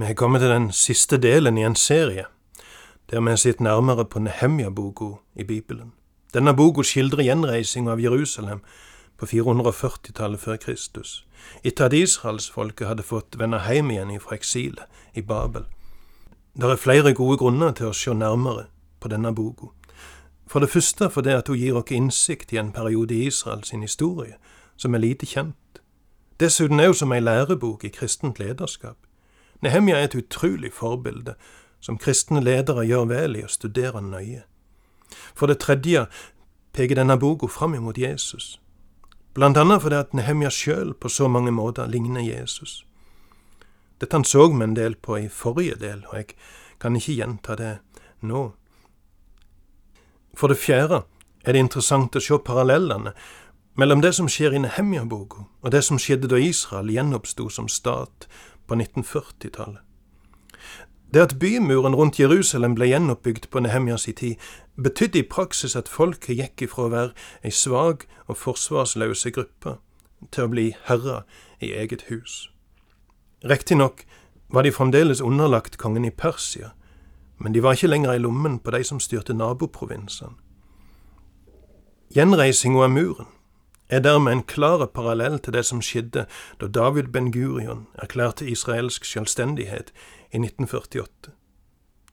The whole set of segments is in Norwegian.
Vi har kommet til den siste delen i en serie, der vi har sett nærmere på Nehemja-boka i Bibelen. Denne boka skildrer gjenreisinga av Jerusalem på 440-tallet før Kristus, etter at israelsfolket hadde fått vende hjem igjen fra eksilet i Babel. Det er flere gode grunner til å se nærmere på denne boka. For det første fordi at hun gir oss innsikt i en periode i Israels historie som er lite kjent. Dessuten er hun som ei lærebok i kristent lederskap. Nehemja er et utrolig forbilde, som kristne ledere gjør vel i å studere nøye. For det tredje peker denne boka fram imot Jesus, blant annet fordi at Nehemja sjøl på så mange måter ligner Jesus. Dette han så vi en del på i forrige del, og jeg kan ikke gjenta det nå. For det fjerde er det interessant å se parallellene mellom det som skjer i Nehemja-boka, og det som skjedde da Israel gjenoppsto som stat på 1940-tallet. Det at bymuren rundt Jerusalem ble gjenoppbygd på Nehemjas tid, betydde i praksis at folket gikk ifra å være ei svak og forsvarsløse gruppe til å bli herrer i eget hus. Riktignok var de fremdeles underlagt kongen i Persia, men de var ikke lenger i lommen på de som styrte naboprovinsene. Gjenreisinga av muren er dermed en klar parallell til det som skjedde da David Ben-Gurion erklærte israelsk selvstendighet i 1948.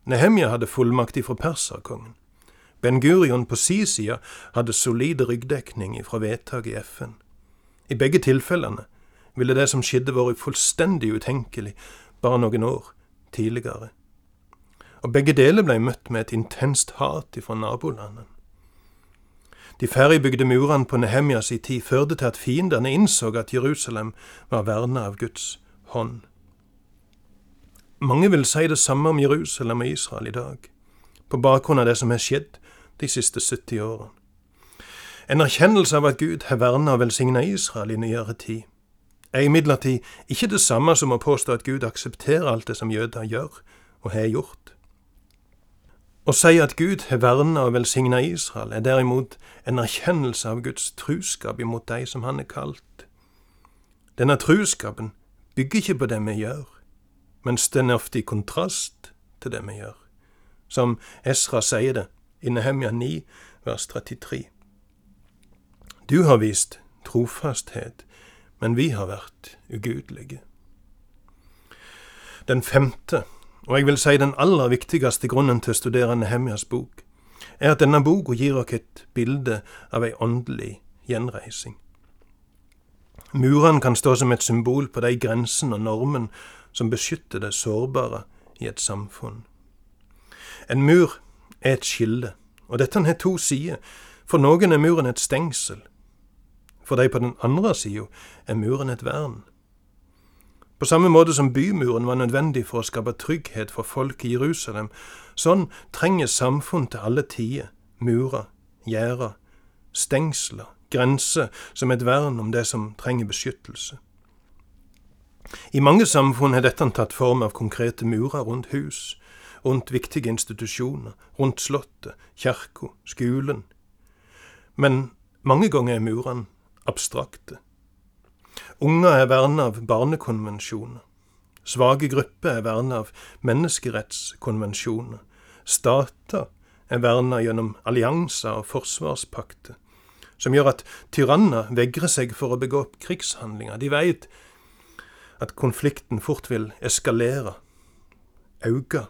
Nehemja hadde fullmakt ifra perserkongen. Ben-Gurion på si side hadde solid ryggdekning ifra vedtak i FN. I begge tilfellene ville det som skjedde vært fullstendig utenkelig bare noen år tidligere. Og begge deler ble møtt med et intenst hat ifra nabolandene. De ferdigbygde murene på Nehemjas i tid førte til at fiendene innså at Jerusalem var verna av Guds hånd. Mange vil si det samme om Jerusalem og Israel i dag, på bakgrunn av det som har skjedd de siste 70 årene. En erkjennelse av at Gud har verna og velsigna Israel i nyere tid, er imidlertid ikke det samme som å påstå at Gud aksepterer alt det som jøder gjør og har gjort. Å si at Gud har verna og velsigna Israel, er derimot en erkjennelse av Guds truskap imot de som han er kalt. Denne truskapen bygger ikke på det vi gjør, men den er ofte i kontrast til det vi gjør. Som Esra sier det i Nehemja 9, vers 33. Du har vist trofasthet, men vi har vært ugudelige. Den femte og jeg vil si den aller viktigste grunnen til å studere Nehemjas bok, er at denne boka gir oss et bilde av ei åndelig gjenreising. Murene kan stå som et symbol på de grensene og normene som beskytter det sårbare i et samfunn. En mur er et skille, og dette har to sider. For noen er muren et stengsel. For de på den andre sida er muren et vern. På samme måte som bymuren var nødvendig for å skape trygghet for folk i Jerusalem, sånn trenger samfunn til alle tider murer, gjerder, stengsler, grenser som et vern om det som trenger beskyttelse. I mange samfunn har dette tatt form av konkrete murer rundt hus, rundt viktige institusjoner, rundt slottet, kirka, skolen. Men mange ganger er murene abstrakte. Unger er vernet av barnekonvensjoner. Svake grupper er vernet av menneskerettskonvensjoner. Stater er vernet gjennom allianser og forsvarspakter, som gjør at tyranner vegrer seg for å begå krigshandlinger. De veit at konflikten fort vil eskalere, auke,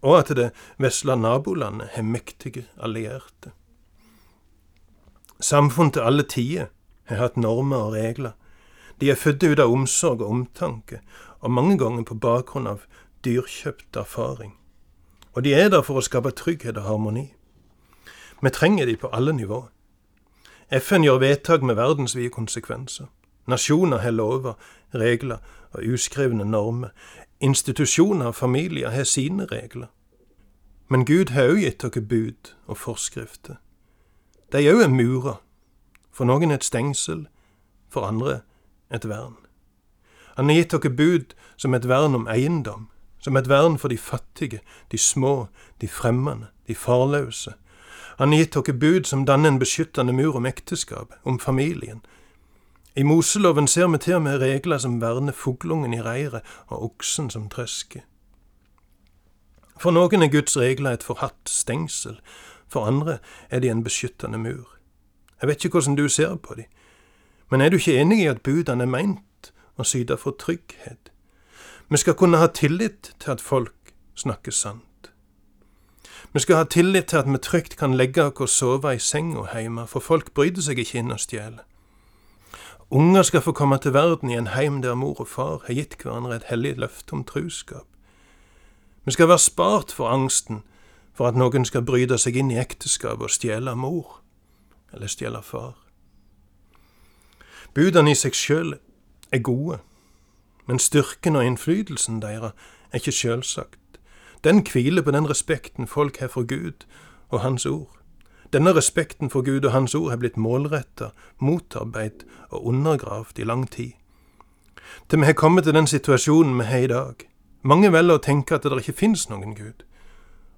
og at det vesle nabolandet har mektige allierte. Samfunn til alle tider har hatt normer og regler de er født ut av omsorg og omtanke, og mange ganger på bakgrunn av dyrkjøpt erfaring. Og de er der for å skape trygghet og harmoni. Vi trenger de på alle nivåer. FN gjør vedtak med verdensvide konsekvenser. Nasjoner har lover, regler og uskrevne normer. Institusjoner og familier har sine regler. Men Gud har òg gitt dere bud og forskrifter. De òg er murer. For noen et stengsel, for andre et vern. Han har gitt dere bud som et vern om eiendom, som et vern for de fattige, de små, de fremmede, de farløse. Han har gitt dere bud som danner en beskyttende mur om ekteskap, om familien. I Moseloven ser vi til og med regler som verner fuglungen i reiret og oksen som trøsker. For noen er Guds regler et forhatt stengsel, for andre er de en beskyttende mur. Jeg vet ikke hvordan du ser på de, men er du ikke enig i at budene er meint å syte for trygghet? Vi skal kunne ha tillit til at folk snakker sant. Vi skal ha tillit til at vi trygt kan legge oss og sove i senga hjemme, for folk bryter seg ikke inn og stjeler. Unger skal få komme til verden i en heim der mor og far har gitt hverandre et hellig løfte om truskap. Vi skal være spart for angsten for at noen skal bryte seg inn i ekteskapet og stjele mor, eller stjele far. Budene i seg sjøl er gode, men styrken og innflytelsen deres er ikke sjølsagt. Den hviler på den respekten folk har for Gud og Hans ord. Denne respekten for Gud og Hans ord har blitt målretta, motarbeidet og undergravd i lang tid. Til vi har kommet til den situasjonen vi har i dag. Mange velger å tenke at det ikke finnes noen Gud.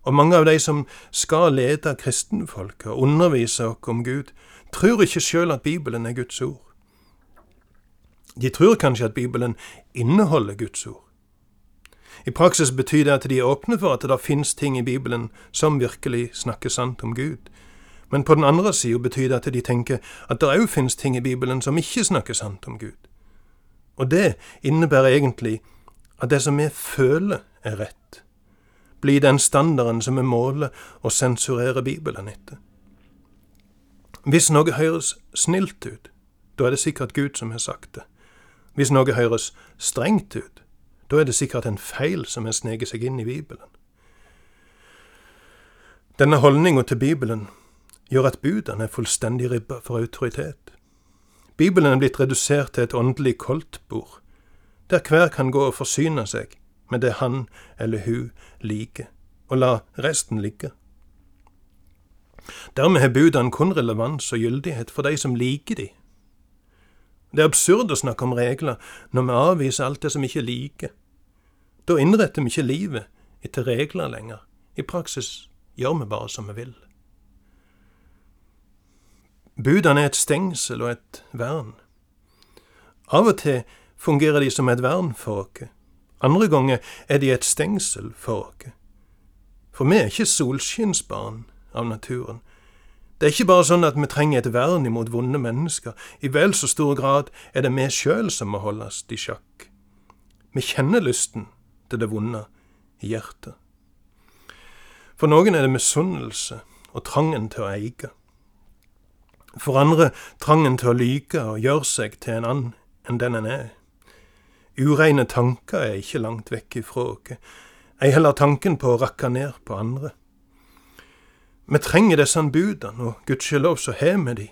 Og mange av de som skal lede kristenfolket og undervise oss om Gud, tror ikke sjøl at Bibelen er Guds ord. De tror kanskje at Bibelen inneholder Guds ord. I praksis betyr det at de er åpne for at det finnes ting i Bibelen som virkelig snakker sant om Gud, men på den andre sida betyr det at de tenker at det òg finnes ting i Bibelen som ikke snakker sant om Gud. Og det innebærer egentlig at det som vi føler er rett, blir den standarden som vi måler og sensurerer Bibelen etter. Hvis noe høres snilt ut, da er det sikkert Gud som har sagt det. Hvis noe høres strengt ut, da er det sikkert en feil som har sneket seg inn i Bibelen. Denne holdninga til Bibelen gjør at budene er fullstendig ribba for autoritet. Bibelen er blitt redusert til et åndelig koldtbord, der hver kan gå og forsyne seg med det han eller hun liker, og la resten ligge. Dermed har budene kun relevans og gyldighet for de som liker de. Det er absurd å snakke om regler når vi avviser alt det som vi ikke liker. Da innretter vi ikke livet etter regler lenger. I praksis gjør vi bare som vi vil. Budene er et stengsel og et vern. Av og til fungerer de som et vern for oss. Andre ganger er de et stengsel for oss. For vi er ikke solskinnsbarn av naturen. Det er ikke bare sånn at vi trenger et vern imot vonde mennesker. I vel så stor grad er det vi sjøl som må holdes i sjakk. Vi kjenner lysten til det vonde i hjertet. For noen er det misunnelse og trangen til å eie. For andre trangen til å lyge og gjøre seg til en annen enn den en er. Ureine tanker er ikke langt vekk ifra oss, ei heller tanken på å rakke ned på andre. Vi trenger disse budene, og gudskjelov så har vi de.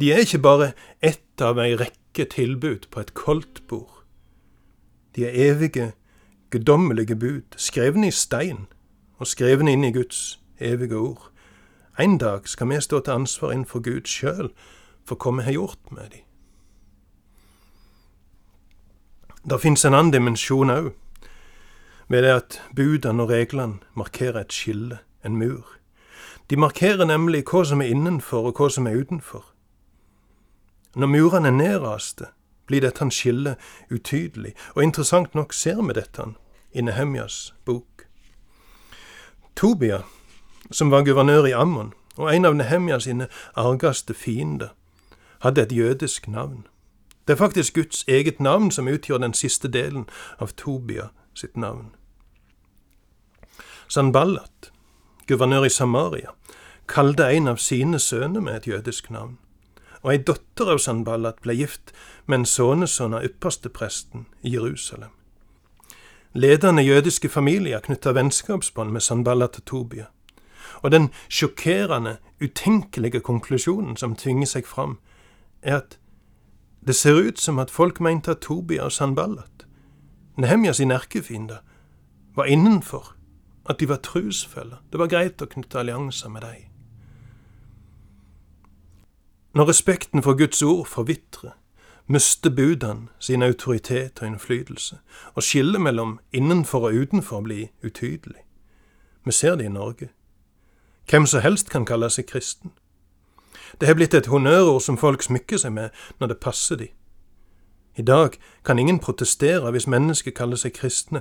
De er ikke bare ett av ei rekke tilbud på et koldtbord. De er evige, guddommelige bud, skrevne i stein og skrevne inn i Guds evige ord. En dag skal vi stå til ansvar innenfor Gud sjøl for hva vi har gjort med dem. Det fins en annen dimensjon òg, ved det at budene og reglene markerer et skille, en mur. De markerer nemlig hva som er innenfor og hva som er utenfor. Når murene er nedraste, blir dette en skille utydelig, og interessant nok ser vi dette i Nehemjas bok. Tobia som var guvernør i Ammon, og en av Nehemjas sine argeste fiender, hadde et jødisk navn. Det er faktisk Guds eget navn som utgjør den siste delen av Tobia sitt navn. Sanballat, guvernør i Samaria, kalte en av sine sønner med et jødisk navn, og ei datter av Sanballat ble gift med en sønnesønn av ypperstepresten i Jerusalem. Ledende jødiske familier knytta vennskapsbånd med Sanballat og Tobia og den sjokkerende, utenkelige konklusjonen som tvinger seg fram, er at det ser ut som at folk mente at Tobia og Sanballat, Nehemja sin erkefiender, var innenfor, at de var trusfulle. Det var greit å knytte allianser med dem. Når respekten for Guds ord forvitrer, mister budene sin autoritet og innflytelse, og skillet mellom innenfor og utenfor blir utydelig. Vi ser det i Norge. Hvem som helst kan kalle seg kristen. Det har blitt et honnørord som folk smykker seg med når det passer dem. I dag kan ingen protestere hvis mennesker kaller seg kristne,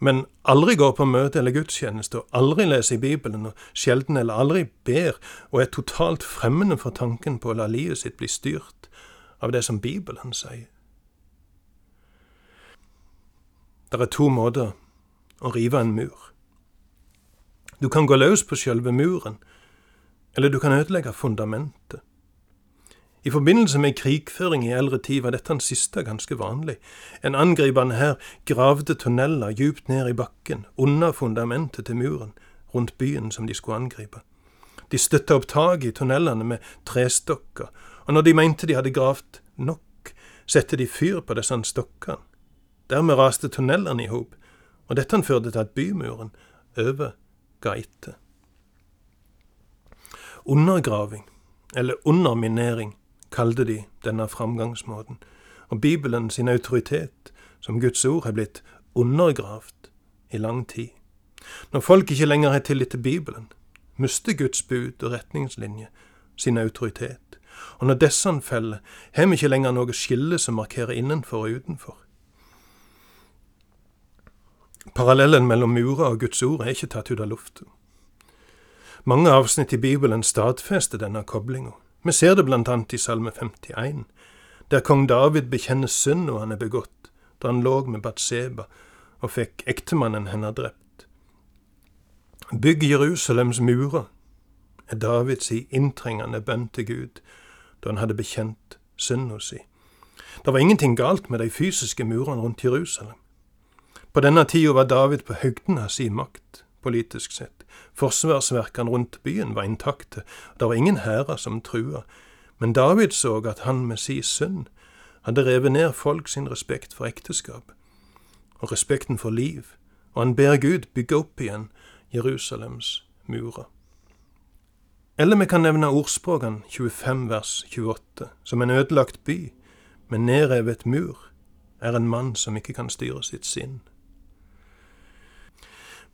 men aldri går på møte eller gudstjeneste, og aldri leser i Bibelen, og sjelden eller aldri ber, og er totalt fremmede for tanken på å la livet sitt bli styrt av det som Bibelen sier. Det er to måter å rive en mur. Du kan gå løs på sjølve muren, eller du kan ødelegge fundamentet. I forbindelse med krigføring i eldre tid var dette den siste ganske vanlig. En angripende her gravde tunneler djupt ned i bakken, under fundamentet til muren, rundt byen som de skulle angripe. De støtta opp taket i tunnelene med trestokker, og når de mente de hadde gravd nok, sette de fyr på disse stokkene. Dermed raste tunnelene i hop, og dette førte til at bymuren over ga etter. Undergraving, eller underminering, kalte de denne framgangsmåten, og Bibelen sin autoritet som Guds ord har blitt undergravd i lang tid. Når folk ikke lenger har tillit til Bibelen, mister Guds bud og retningslinje sin autoritet, og når disse faller, har vi ikke lenger noe skille som markerer innenfor og utenfor. Parallellen mellom murer og Guds ord er ikke tatt ut av lufta. Mange avsnitt i Bibelen stadfester denne koblinga. Vi ser det blant annet i Salme 51, der kong David bekjenner synden han er begått da han lå med Batseba og fikk ektemannen hennes drept. Bygg Jerusalems murer, er Davids inntrengende bønn til Gud da han hadde bekjent synda si. Det var ingenting galt med de fysiske murene rundt Jerusalem. På denne tida var David på høgden av sin makt, politisk sett. Forsvarsverkene rundt byen var intakte, og det var ingen hærer som trua, men David så at han med si synd hadde revet ned folk sin respekt for ekteskap og respekten for liv, og han ber Gud bygge opp igjen Jerusalems murer. Eller vi kan nevne ordspråkene 25 vers 28, som en ødelagt by med nedrevet mur er en mann som ikke kan styre sitt sinn.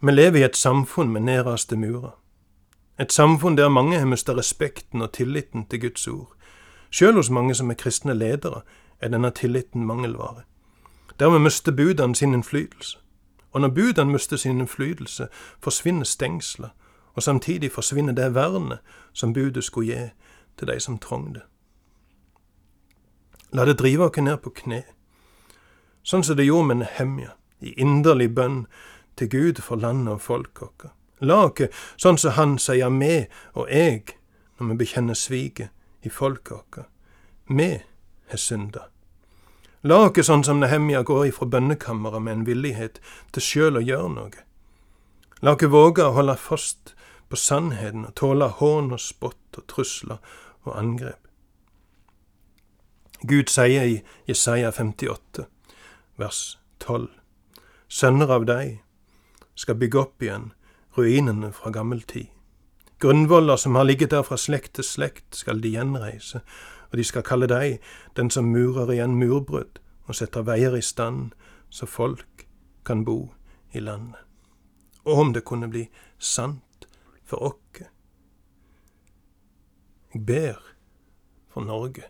Vi lever i et samfunn med nedraste murer. Et samfunn der mange har mista respekten og tilliten til Guds ord. Sjøl hos mange som er kristne ledere, er denne tilliten mangelvare. Dermed mister budene sin innflytelse. Og når budene mister sin innflytelse, forsvinner stengsler, og samtidig forsvinner det vernet som budet skulle gi til de som trong det. La det drive oss ned på kne, sånn som det gjorde med Nehemja, i inderlig bønn til Gud for landet og folket vårt. La oss, sånn som han sier vi og eg, når vi bekjenner sviket i folket vårt. vi har synda. La oss sånn som Nehemja går ifra bønnekammeret med en villighet til sjøl å gjøre noe. La oss våge å holde fast på sannheten og tåle hån og spott og trusler og angrep. Gud sier i Jesaja 58, vers 12, Sønner av deg skal bygge opp igjen ruinene fra gammel tid. Grunnvoller som har ligget der fra slekt til slekt, skal de gjenreise, og de skal kalle deg den som murer igjen murbrudd og setter veier i stand, så folk kan bo i landet. Og om det kunne bli sant for oss. Jeg ber for Norge.